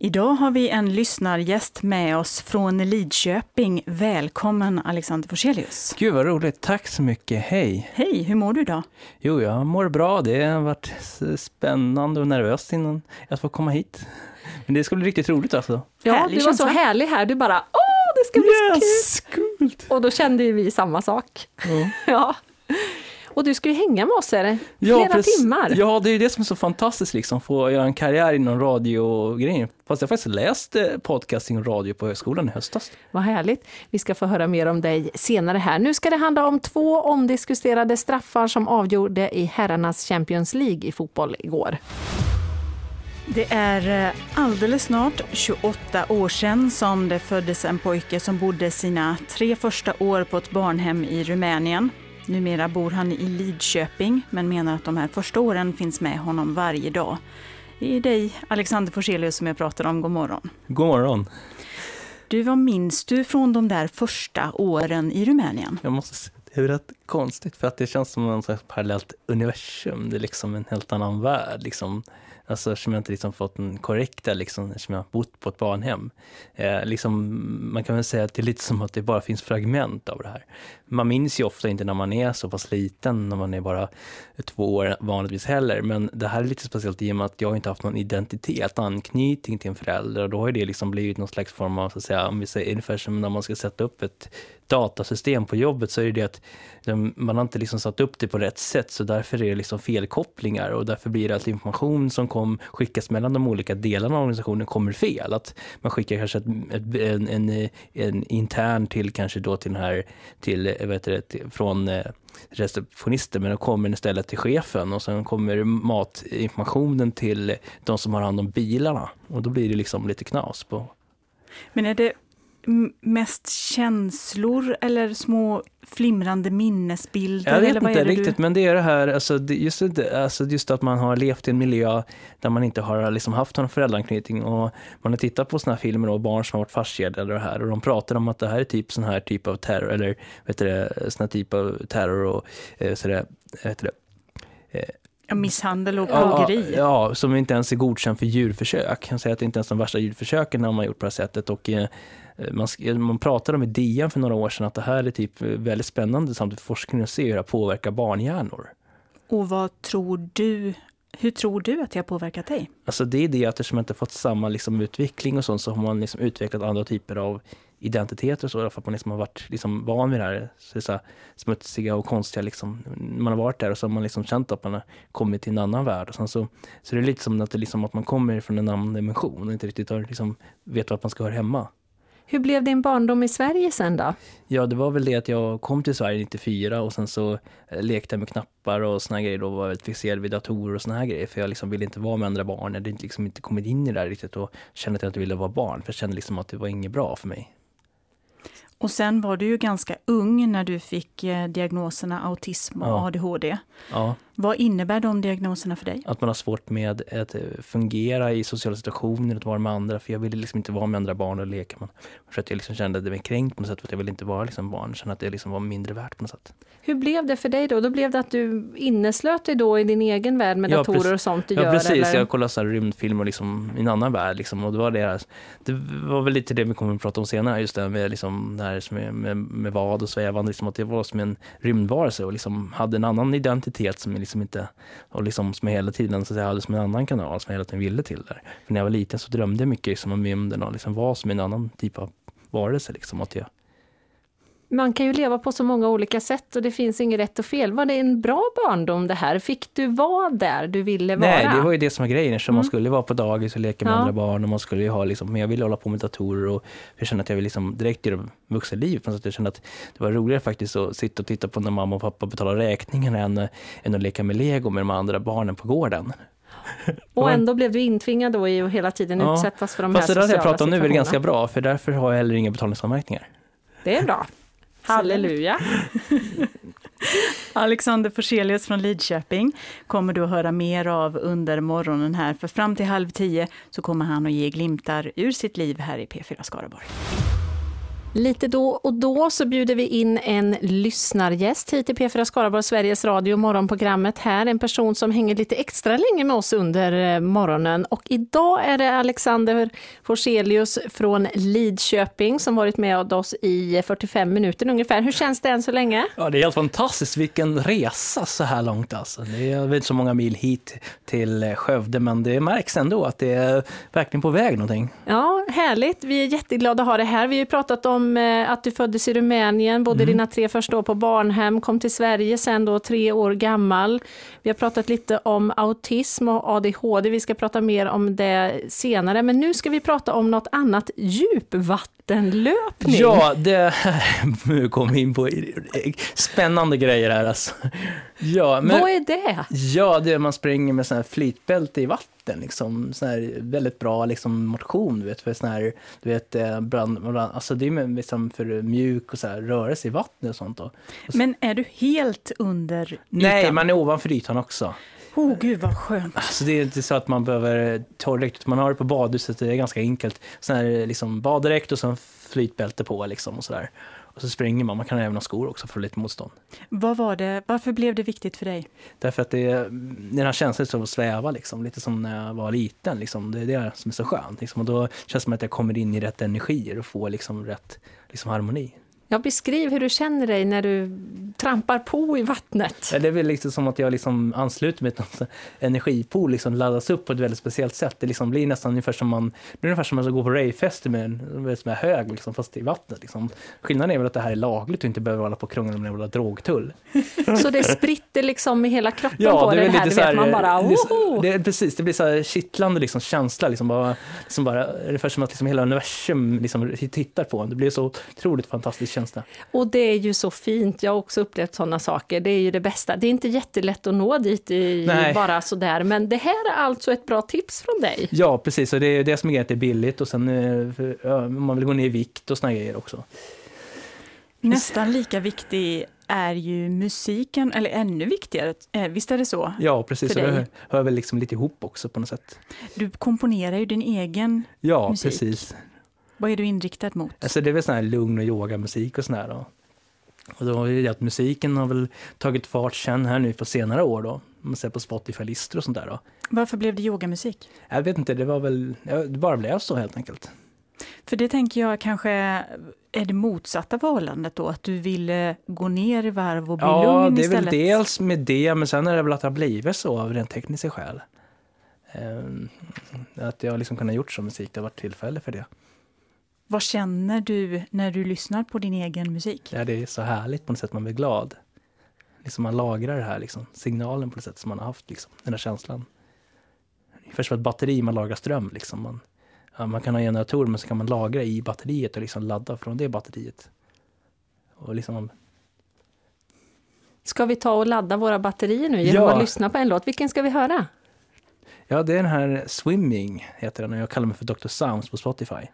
Idag har vi en lyssnargäst med oss från Lidköping. Välkommen Alexander Forselius. Gud vad roligt, tack så mycket, hej! Hej, hur mår du idag? Jo, jag mår bra. Det har varit spännande och nervöst innan jag får komma hit. Men det ska bli riktigt roligt alltså. Ja, Härlig du var så härlig här. Du bara, åh, det ska bli Yes, så kul! coolt! Och då kände ju vi samma sak. Ja. Ja. Och du ska ju hänga med oss, är det? Ja, Flera precis. timmar. Ja, det är ju det som är så fantastiskt, liksom, få göra en karriär inom radio och grejer. Fast jag faktiskt läst eh, podcasting och radio på högskolan i höstas. Vad härligt. Vi ska få höra mer om dig senare här. Nu ska det handla om två omdiskuterade straffar som avgjorde i herrarnas Champions League i fotboll igår. Det är eh, alldeles snart 28 år sedan som det föddes en pojke som bodde sina tre första år på ett barnhem i Rumänien. Numera bor han i Lidköping, men menar att de här första åren finns med honom varje dag. Det är dig, Alexander Forselius, som jag pratar om. God morgon. God morgon. Du, vad minns du från de där första åren i Rumänien? Jag måste säga, det är rätt konstigt för att det känns som en slags parallellt universum. Det är liksom en helt annan värld. Liksom. Alltså som jag inte liksom fått den korrekta, liksom, som jag har bott på ett barnhem. Eh, liksom, man kan väl säga att det är lite som att det bara finns fragment av det här. Man minns ju ofta inte när man är så pass liten, när man är bara två år vanligtvis heller. Men det här är lite speciellt i och med att jag inte haft någon identitet, anknytning till en förälder. Och då har ju det liksom blivit någon slags form av, så att säga, om vi säger ungefär som när man ska sätta upp ett datasystem på jobbet så är det det att man har inte liksom satt upp det på rätt sätt så därför är det liksom felkopplingar och därför blir det att information som kom, skickas mellan de olika delarna av organisationen kommer fel. Att man skickar kanske ett, ett, en, en, en intern till kanske då till den här, till, vet vad heter det, till, från eh, receptionisten men de kommer istället till chefen och sen kommer matinformationen till de som har hand om bilarna och då blir det liksom lite knas på Men är det mest känslor eller små flimrande minnesbilder? Jag vet eller vad inte riktigt, Du... men det är det här, alltså, just, alltså, just att man har levt i en miljö där man inte har liksom, haft någon föräldraanknytning och man har tittat på såna här filmer och barn som har varit fastkedjade och här och de pratar om att det här är typ sån här typ av terror eller vet du sån här typ av terror och eh, så det, vet du det, Ja, misshandel och Ja, plågeri? ja, som inte ens är godkänd för djurförsök. Han säger att det inte ens är de värsta djurförsöken när man har gjort på det här sättet. Och, eh, man, sk- man pratade om i DN för några år sedan att det här är typ eh, väldigt spännande samtidigt forskning att se hur det påverkar barnhjärnor. Och vad tror du, hur tror du att det har påverkat dig? Alltså det är det att eftersom man inte fått samma liksom utveckling och sånt så har man liksom utvecklat andra typer av identiteter och så för att man liksom har varit liksom van vid det här, så så här smutsiga och konstiga liksom. Man har varit där och så har man liksom känt att man har kommit till en annan värld och sen så, så det är lite som att, det liksom att man kommer från en annan dimension och inte riktigt har, liksom, vet vart man ska höra hemma. Hur blev din barndom i Sverige sen då? Ja, det var väl det att jag kom till Sverige 94 och sen så eh, lekte jag med knappar och såna här grejer och var väldigt fixerad vid datorer och såna här grejer för jag liksom ville inte vara med andra barn. Jag hade inte- liksom inte kommit in i det där riktigt och kände att jag inte ville vara barn för jag kände liksom att det var inget bra för mig. Och sen var du ju ganska ung när du fick eh, diagnoserna autism och Ja. ADHD. Ja, Vad innebär de diagnoserna för dig? att man har svårt med att eh, fungera i sociala situationer, att vara med andra, för jag ville liksom inte vara med andra barn och leka. Man, för att jag liksom kände att det var kränkt på något sätt, för att jag ville inte vara liksom barn, kände att det liksom var mindre värt på något sätt. Hur blev det för dig då? Då blev det att du inneslöt dig då i din egen värld med Ja, datorer precis. och sånt du Ja gör? precis, eller? jag kollade så rymdfilmer liksom, i en annan värld liksom, och det var det här, det var väl lite det vi kommer att prata om senare, just det med, liksom, det här är med, med vad och svävande, liksom, att det var som en rymdvarelse och liksom hade en annan identitet som jag liksom inte, och liksom som jag hela tiden så att jag hade som en annan kanal som jag hela tiden ville till där. För när jag var liten så drömde jag mycket liksom, om rymden och liksom var som en annan typ av varelse liksom, att jag man kan ju leva på så många olika sätt och det finns inget rätt och fel. Var det en bra barndom det här? Fick du vara där du ville vara? Nej, det var ju det som var grejen. Eftersom man skulle vara på dagis och leka med Ja. andra barn och man skulle ju ha liksom, men jag ville hålla på med datorer och jag kände att jag ville liksom direkt det vuxenlivet. Så att jag kände att det var roligare faktiskt att sitta och titta på när mamma och pappa betalar räkningarna än, än att leka med lego med de andra barnen på gården. Och ändå blev du intvingad då i att hela tiden Ja. utsättas för de Fast här det där sociala jag pratar om nu är situationerna. ganska bra, för därför har jag heller inga betalningsanmärkningar. Det är bra. Halleluja. Alexander Forselius från Lidköping kommer du att höra mer av under morgonen här, för fram till halv tio så kommer han att ge glimtar ur sitt liv här i P4 Skaraborg. Lite då och då så bjuder vi in en lyssnargäst hit till P4 Skaraborg, Sveriges Radio, morgonprogrammet här. En person som hänger lite extra länge med oss under eh, morgonen. Och idag är det Alexander Forselius från Lidköping som varit med oss i 45 minuter ungefär. Hur känns det än så länge? Ja, det är helt fantastiskt. Vilken resa så här långt alltså. Det är inte så många mil hit till eh, Skövde, men det märks ändå att det är verkligen på väg någonting. Ja, härligt. Vi är jätteglada att ha det här. Vi har ju pratat om eh, att du föddes i Rumänien, bodde mm. dina tre första år på barnhem, kom till Sverige sen då tre år gammal. Vi har pratat lite om autism och ADHD. Vi ska prata mer om det senare, men nu ska vi prata om något annat, djupvattenlöpning. Ja, det här kommer in på spännande grejer här alltså. Ja, men, Vad är det? Ja, det är man springer med sån här flytbälte i vatten, liksom. Sån här väldigt bra liksom, motion, du vet, för sån här, du vet, eh, brand, brand, alltså det är liksom för mjuk och så här, rörelse i vattnet och sånt. Då. Och så. Men är du helt under ytan? Nej, man är ovanför ytan också. Oh, gud vad skönt. Alltså, det är inte så att man behöver torrdräkt, man har det på badhuset, det är ganska enkelt. Sån här liksom baddräkt och så flytbälte på liksom och sådär. Och så springer man, man kan även ha skor också för lite motstånd. Vad var det, varför blev det viktigt för dig? Därför att det den här känslan av att sväva, liksom, lite som när jag var liten. Liksom. Det är det som är så skönt. Liksom. Och då känns det som att jag kommer in i rätt energier och får liksom rätt liksom, harmoni. Ja, beskriv hur du känner dig när du trampar på i vattnet. Det är väl liksom som att jag liksom ansluter mig till en energipool, liksom laddas upp på ett väldigt speciellt sätt. Det liksom blir nästan ungefär som man, det blir ungefär som man går på ravefester med en som är hög, liksom, fast i vattnet. Liksom. Skillnaden är väl att det här är lagligt och inte behöver hålla på och krångla med en drogtull. Så det spritter liksom i hela kroppen ja, på det, det här, lite så här, man bara det, det, Precis, det blir så här kittlande liksom, känsla, liksom bara, liksom bara, ungefär som att liksom hela universum liksom, tittar på en. Det blir så otroligt fantastiskt känsla. Och det är ju så fint, jag har också upplevt sådana saker, det är ju det bästa. Det är inte jättelätt att nå dit i, bara sådär, men det här är alltså ett bra tips från dig. Ja, precis, och det är det som är att det är billigt och sen om man vill gå ner i vikt och såna grejer också. Nästan lika viktig är ju musiken, eller ännu viktigare, eh, visst är det så? Ja, precis, och det hör väl liksom lite ihop också på något sätt. Du komponerar ju din egen ja, musik. Ja, precis. Vad är du inriktad mot? Alltså det är väl sån här lugn och yogamusik och sån här då. Och då är det att musiken har väl tagit fart sen här nu på senare år då. Om man ser på Spotify-listor och sånt där då. Varför blev det yogamusik? Jag vet inte, det var väl, det bara blev så helt enkelt. För det tänker jag kanske är det motsatta förhållandet då, att du ville gå ner i varv och bli ja, lugn istället? Ja, det är väl dels med det, men sen är det väl att det har blivit så av rent tekniska skäl. Um, att jag liksom kunnat gjort så musik, det har varit tillfälle för det. Vad känner du när du lyssnar på din egen musik? Ja, det är så härligt på något sätt, man blir glad. Liksom man lagrar det här, liksom, signalen på något sätt som man har haft, liksom, den här känslan. Ungefär som ett batteri, man lagrar ström. Liksom. Man, ja, man kan ha generatorer, men så kan man lagra i batteriet och liksom ladda från det batteriet. Och liksom Ska vi ta och ladda våra batterier nu genom ja. att lyssna på en låt? Vilken ska vi höra? Ja, det är den här Swimming, heter den, och jag kallar mig för Dr. Sounds på Spotify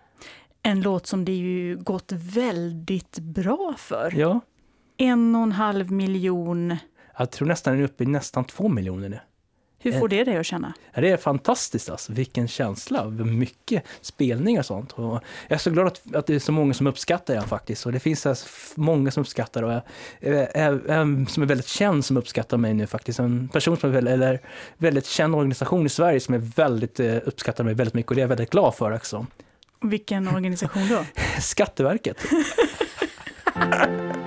en låt som det ju gått väldigt bra för. Ja. En och en halv miljon. Jag tror nästan den är uppe i nästan två miljoner nu. Hur får det dig att känna? Det är fantastiskt alltså. Vilken känsla. Mycket spelningar och sånt. Och jag är så glad att, att det är så många som uppskattar den faktiskt. Och det finns alltså många som uppskattar och jag, som är väldigt känd som uppskattar mig nu faktiskt. En person som är väldigt, eller väldigt känd organisation i Sverige som är väldigt eh, uppskattar mig väldigt mycket och det är jag väldigt glad för också. Vilken organisation då? Skatteverket.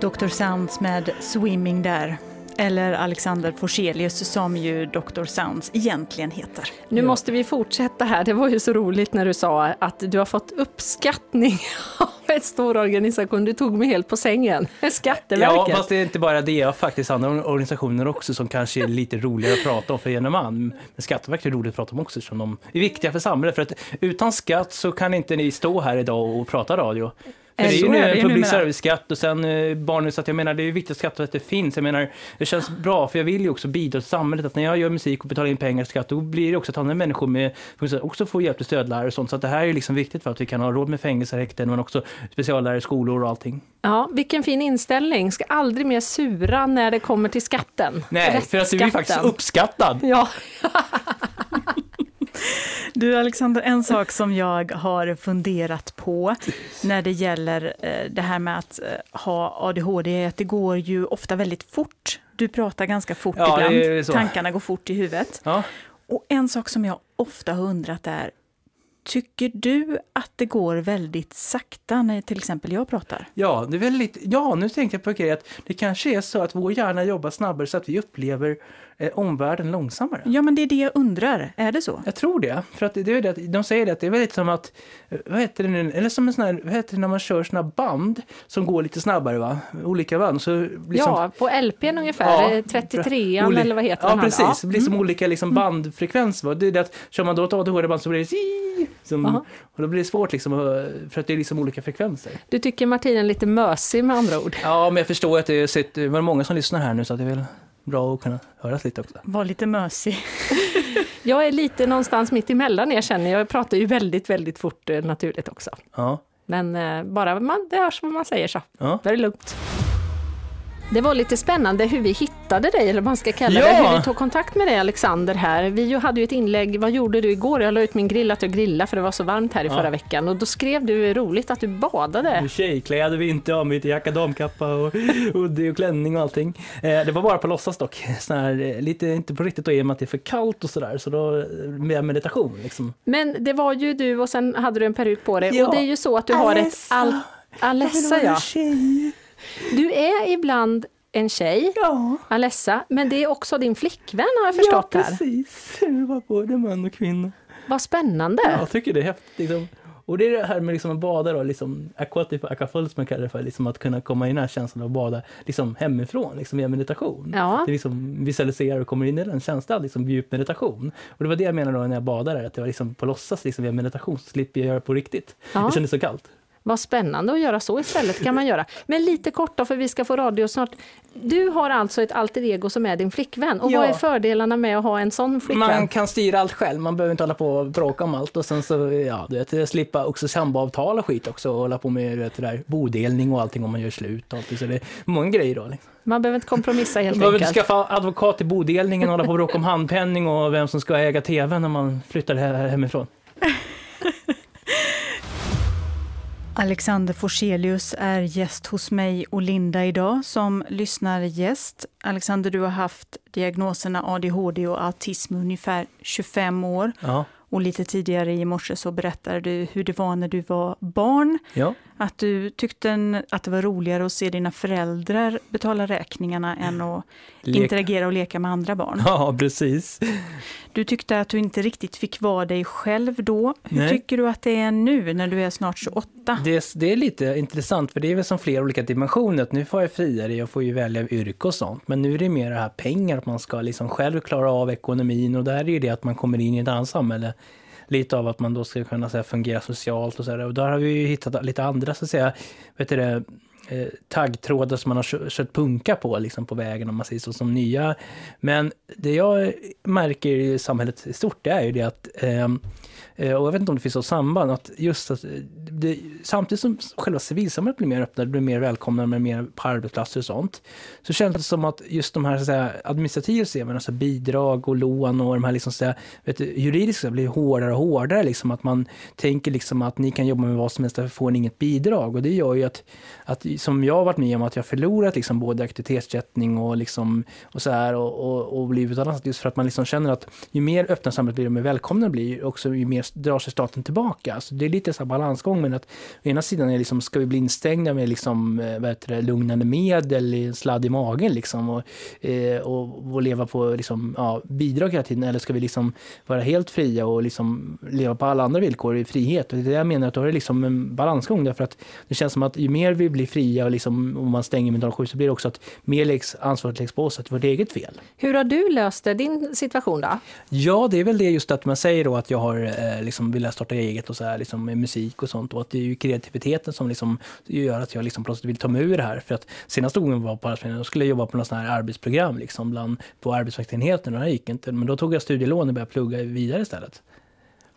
Dr. Sounds med Swimming där. Eller Alexander Forselius som ju Dr. Sounds egentligen heter. Nu måste vi fortsätta här. Det var ju så roligt när du sa att du har fått uppskattning av en stor organisation. Du tog mig helt på sängen. Skatteverket. Ja, fast det är inte bara det. Jag har faktiskt andra organisationer också som kanske är lite roligare att prata om för gemene man. Men Skatteverket är roligt att prata om också som de är viktiga för samhället. För att utan skatt så kan inte ni stå här idag och prata radio. För det är ju nu är ju en public service-skatt och sen eh, så att jag menar det är viktigt att skatteverket finns. Jag menar, det känns bra för jag vill ju också bidra till samhället. Att när jag gör musik och betalar in pengar till skatt, då blir det också att andra människor med också får hjälp till stödlärare och sånt. Så att det här är ju liksom viktigt för att vi kan ha råd med fängelser, häkten, men också speciallärare i skolor och allting. Ja, vilken fin inställning. Ska aldrig mer sura när det kommer till skatten. Nej, för att du blir faktiskt uppskattad. Ja, Du Alexander, en sak som jag har funderat på när det gäller eh, det här med att eh, ha ADHD är att det går ju ofta väldigt fort. Du pratar ganska fort Ja, ibland, tankarna går fort i huvudet. Ja. Och en sak som jag ofta har undrat är, tycker du att det går väldigt sakta när till exempel jag pratar? Ja, det är väl lite, ja, nu tänkte jag på en grej att det kanske är så att vår hjärna jobbar snabbare så att vi upplever omvärlden långsammare. Ja, men det är det jag undrar. Är det så? Jag tror det. För att det är det, att- de säger det att det är väldigt som att, eh, vad heter det nu, eller som en sån här, vad heter det när man kör såna band som går lite snabbare va? Olika band. Så liksom, ja på LPn ungefär, Ja, eh, 33an Oli- eller vad heter Ja, den här? precis. Det blir som Mm. olika liksom bandfrekvenser. va? Det är det att kör man då ett ADHD-band så blir det si, som, och då blir det svårt liksom, för att det är liksom olika frekvenser. Du tycker Martina är lite mösig med andra ord. Ja, men jag förstår att det är, det var många som lyssnar här nu så att det är väl bra att kunna höras lite också. Var lite mösig. Jag är lite någonstans mitt emellan er känner jag. Pratar ju väldigt, väldigt fort eh, naturligt också. Ja, Men eh, bara man, det hörs vad man säger så. ja. Väldigt lugnt. Det var lite spännande hur vi hittade dig, eller vad man ska kalla Ja! det. Hur vi tog kontakt med dig Alexander här. Vi hade ju ett inlägg, vad gjorde du igår? Jag la ut min grill att jag grillade för det var så varmt här i Ja. förra veckan. Och då skrev du roligt att du badade. Tjejkläder, vinterombyte, jacka, damkappa och hoodie och klänning och allting. Eh, det var bara på låtsas dock. Här, eh, lite, inte på riktigt då i och med att det är för kallt och sådär. Så då eh, med meditation liksom. Men det var ju du och sen hade du en peruk på dig. Ja. Och det är ju så att du har ett... Al- Alessa ja. Du är ibland en tjej, Ja. Alessa, men det är också din flickvän har jag förstått ja, här. precis. Det var både man och kvinna. Vad spännande. Ja, jag tycker det är häftigt. Liksom. Och det är det här med liksom att bada då, liksom aquatic aquafullt som man kallar det för, liksom att kunna komma in i den här känslan av att bada liksom hemifrån, liksom via meditation. Ja. Det liksom visualiserar och kommer in i den känslan, liksom djup meditation. Och det var det jag menade då när jag badade, att det var liksom på låtsas, liksom via meditation, så slipper jag göra på riktigt. Ja. Det kändes så kallt. Vad spännande att göra så istället kan man göra. Men lite kort då, för vi ska få radio snart. Du har alltså ett alter ego som är din flickvän. Och Ja. vad är fördelarna med att ha en sån flickvän? Man kan styra allt själv, man behöver inte hålla på och bråka om allt och sen så, ja, du vet, slippa också samboavtal och skit också och hålla på med du vet, det där, bodelning och allting om man gör slut och allting. Så det är många grejer då. Liksom. Man behöver inte kompromissa helt Man behöver inte enkelt. skaffa advokat till bodelningen och hålla på och bråka om handpenning och vem som ska äga tvn när man flyttar he- hemifrån. Alexander Forselius är gäst hos mig och Linda idag som lyssnargäst. Alexander, du har haft diagnoserna ADHD och autism i ungefär 25 år. Ja. Och lite tidigare i morse så berättade du hur det var när du var barn. Ja. Att du tyckte att det var roligare att se dina föräldrar betala räkningarna än att Leka. interagera och leka med andra barn. ja, precis. Du tyckte att du inte riktigt fick vara dig själv då. Hur Nej. tycker du att det är nu när du är snart 28? Det, är- det är lite intressant för det är väl som flera olika dimensioner. Att nu får jag friare, jag får ju välja yrke och sånt. Men nu är det mer det här pengar, att man ska liksom själv klara av ekonomin och där är det det att man kommer in i ett annat samhälle. Lite av att man då ska kunna så här, fungera socialt och så där. Och där har vi ju hittat lite andra så att säga, vet du det, eh, taggtrådar som man har kört punka på liksom på vägen om man säger så, som nya. Men det jag märker i samhället i stort det är ju det att ehm, eh, och jag vet inte om det finns något samband, att just att eh, det, samtidigt som själva civilsamhället blir mer öppna, det blir mer välkomnande, med mer på arbetsplatser och sånt, så känns det som att just de här så att säga, administrativa systemen, alltså bidrag och lån och de här liksom, så att säga, vet du, juridiska blir hårdare och hårdare, liksom att man tänker liksom att ni kan jobba med vad som helst, därför får ni inget bidrag. Och det gör ju att, att som jag har varit med om, att jag förlorat liksom både aktivitetsersättning och, liksom, och så här och, och, och blivit annat. Just för att man liksom känner att ju mer öppna samhället blir och mer välkomna blir, också ju mer drar sig staten tillbaka. Så det är lite så balansgång, men att å ena sidan är liksom, ska vi bli instängda med liksom, eh, vad heter det, lugnande medel, i sladd i magen liksom, och, eh, och, och, leva på liksom, ja, bidrag hela tiden, eller ska vi liksom vara helt fria och liksom leva på alla andra villkor i frihet? Och det är det jag menar, att då är det liksom en balansgång, därför att det känns som att ju mer vi blir fria och liksom, om man stänger med 07 så blir det också att mer läggs, ansvaret läggs på oss, att det var vårt eget fel. Hur har du löst det, din situation då? Ja, det är väl det just att man säger då att jag har eh, liksom velat starta eget och så här, liksom med musik och sånt och att det är ju kreativiteten som liksom gör att jag liksom plötsligt vill ta mig ur det här. För att senaste gången var på Arbetsförmedlingen, då skulle jag jobba på något sånt här arbetsprogram liksom bland, på arbetsvaktsenheten och det gick inte. Men då tog jag studielån och började plugga vidare istället.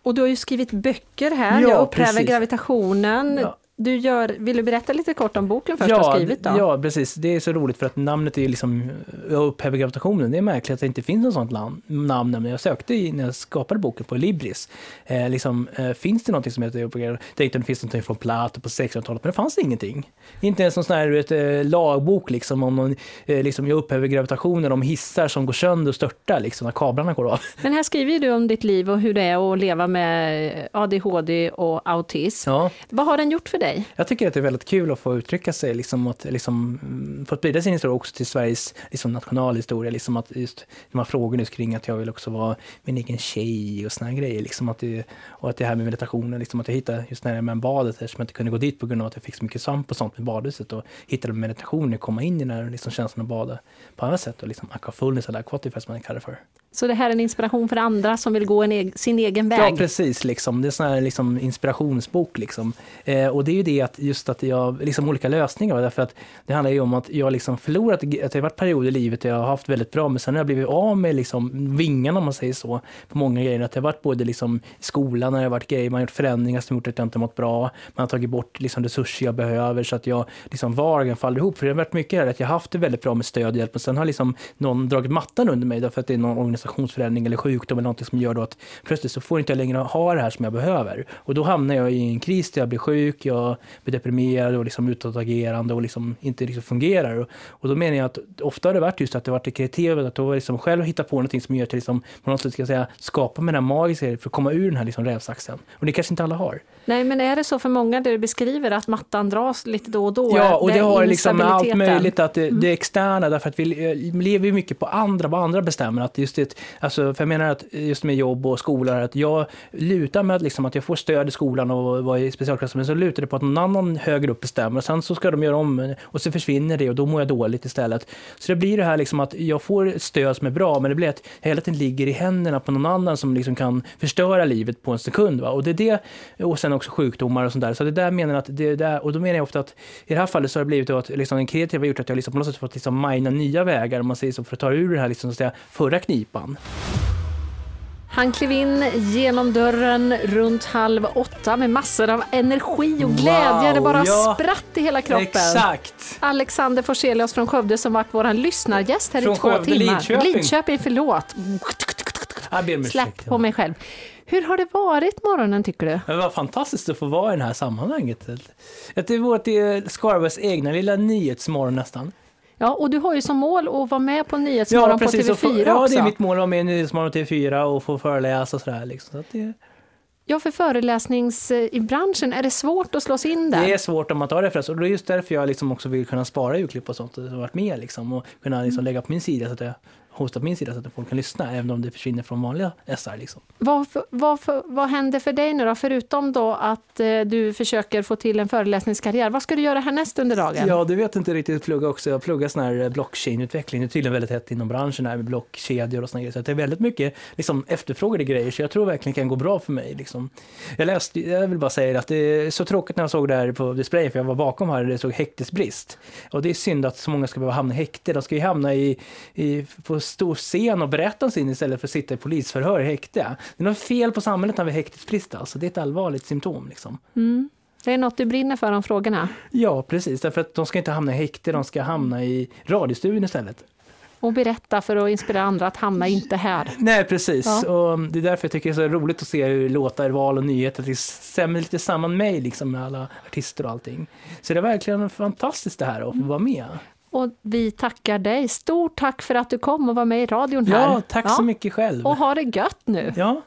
Och du har ju skrivit böcker här, ja, Jag upphäver gravitationen. Ja du gör, vill du berätta lite kort om boken först ja, du har skrivit? Då? Ja, precis. Det är så roligt för att namnet är liksom, jag upphäver gravitationen. Det är märkligt att det inte finns något sånt namn. namn jag sökte i, när jag skapade boken på Libris. Eh, liksom, eh, finns det något som heter upphäver Tänkte att det finns något från Plato på 1600-talet, men det fanns ingenting. Inte ens någon sån här vet, eh, lagbok liksom, om någon, eh, liksom, jag upphäver gravitationen, om hissar som går sönder och störtar liksom, när kablarna går av. Men här skriver du om ditt liv och hur det är att leva med ADHD och autism. Ja. Vad har den gjort för dig? Dig? Jag tycker att det är väldigt kul att få uttrycka sig, liksom att liksom, mm, få sprida sin historia också till Sveriges liksom, nationalhistoria. Liksom att just de här frågorna kring att jag vill också vara min egen tjej och såna grejer. Liksom att det, och att det här med meditationen, liksom att jag hittade just när jag med badet eftersom jag inte kunde gå dit på grund av att jag fick så mycket svamp och sånt med badhuset och hittade meditationen, komma in i den här liksom, känslan att bada på annat sätt och liksom aquafullness eller aquatify som man kallar det för. Så det här är en inspiration för andra som vill gå en sin egen väg? Ja, precis. Liksom. Det är en sån här liksom, inspirationsbok. Liksom. Eh, och det är ju det att just att jag, liksom olika lösningar, därför att det handlar ju om att jag liksom förlorat, att det har varit perioder i livet där jag har haft väldigt bra, men sen har jag blivit av med liksom vingarna om man säger så, på många grejer. Att det har varit både liksom i skolan, när det har varit grejer, man har gjort förändringar som gjort att jag inte mått bra, man har tagit bort liksom resurser jag behöver så att jag liksom vardagen faller ihop. För det har varit mycket här att jag har haft det väldigt bra med stöd och hjälp, men sen har liksom någon dragit mattan under mig därför att det är någon organisationsförändring eller sjukdom eller någonting som gör då att plötsligt så får inte jag längre ha det här som jag behöver. Och då hamnar jag i en kris där jag blir sjuk, jag blir deprimerad och liksom utåtagerande och liksom inte liksom fungerar. Och, och då menar jag att ofta har det varit just att det varit det kreativa, att då liksom själv hitta på någonting som gör att liksom, på något sätt ska säga, skapa med den här magiska för att komma ur den här liksom rävsaxen. Och det kanske inte alla har. Nej, men är det så för många det du beskriver att mattan dras lite då och då? Ja, och det har liksom allt möjligt att det, mm. det externa, därför att vi lever mycket på andra, vad andra bestämmer. Att just det, alltså, för jag menar att just med jobb och skola, att jag lutar med att, liksom, att jag får stöd i skolan och vara i specialklass, men så lutar det på att någon annan högre upp bestämmer och sen så ska de göra om och så försvinner det och då mår jag dåligt istället. Så det blir det här liksom att jag får stöd som är bra, men det blir att jag hela tiden ligger i händerna på någon annan som liksom kan förstöra livet på en sekund. Va? Och det är det, och sen också sjukdomar och sånt där. Så det där menar att det där, och då menar jag ofta att i det här fallet så har det blivit att liksom den kreativa har gjort att jag liksom på något sätt fått liksom mina nya vägar, om man säger så, för att ta ur det här liksom, så att säga, förra knipan. Han klev in genom dörren runt halv åtta med massor av energi och glädje. Wow, det bara ja, spratt i hela kroppen. Exakt. Alexander Forselius från Skövde som varit vår lyssnargäst här från i två Skövde, timmar. Lidköping. Lidköping, förlåt. Släpp på mig själv. Hur har det varit morgonen tycker du? Det var fantastiskt att få vara i det här sammanhanget. Det var Skaraborgs egna lilla nyhetsmorgon nästan. Ja, och du har ju som mål att vara med på Nyhetsmorgon ja, precis, på TV4 få, Ja, också. det är mitt mål att vara med i Nyhetsmorgon på TV4 och få föreläsa och sådär. Liksom. Så det... Ja, för föreläsnings i branschen, är det svårt att slå sig in där? Det är svårt om man tar referens och det är just därför jag liksom också vill kunna spara urklipp och sånt och varit med liksom, och kunna liksom lägga på min sida så att jag hosta på min sida så att folk kan lyssna, även om det försvinner från vanliga SR. Liksom. Vad, vad, vad händer för dig nu då, förutom då att eh, du försöker få till en föreläsningskarriär? Vad ska du göra härnäst under dagen? Ja, det vet inte riktigt. Plugga också. Jag pluggar sån här blockchain-utveckling. Det är tydligen väldigt hett inom branschen här med blockkedjor och såna grejer. Så det är väldigt mycket liksom, efterfrågade grejer, så jag tror verkligen det kan gå bra för mig. Liksom. Jag läste, jag vill bara säga att det är så tråkigt när jag såg det här på displayen, för jag var bakom här, det stod häktesbrist. Och det är synd att så många ska behöva hamna i häkte. De ska ju hamna i, i, på stor scen och berätta om sin istället för att sitta i polisförhör i häkte. Det är något fel på samhället när vi häktesbrist alltså. Det är ett allvarligt symptom. Liksom. Mm. Det är något du brinner för, de frågorna? Ja, precis. Därför att de ska inte hamna i häkte, de ska hamna i radiostudion istället. Och berätta för att inspirera andra att hamna inte här. Nej, precis. Ja. Och det är därför jag tycker det är så roligt att se hur låtar, val och nyheter det stämmer lite samman mig liksom, med alla artister och allting. Så det är verkligen fantastiskt det här att få vara med. Och vi tackar dig. Stort tack för att du kom och var med i radion här. Ja, tack så mycket själv. Och ha det gött nu. Ja,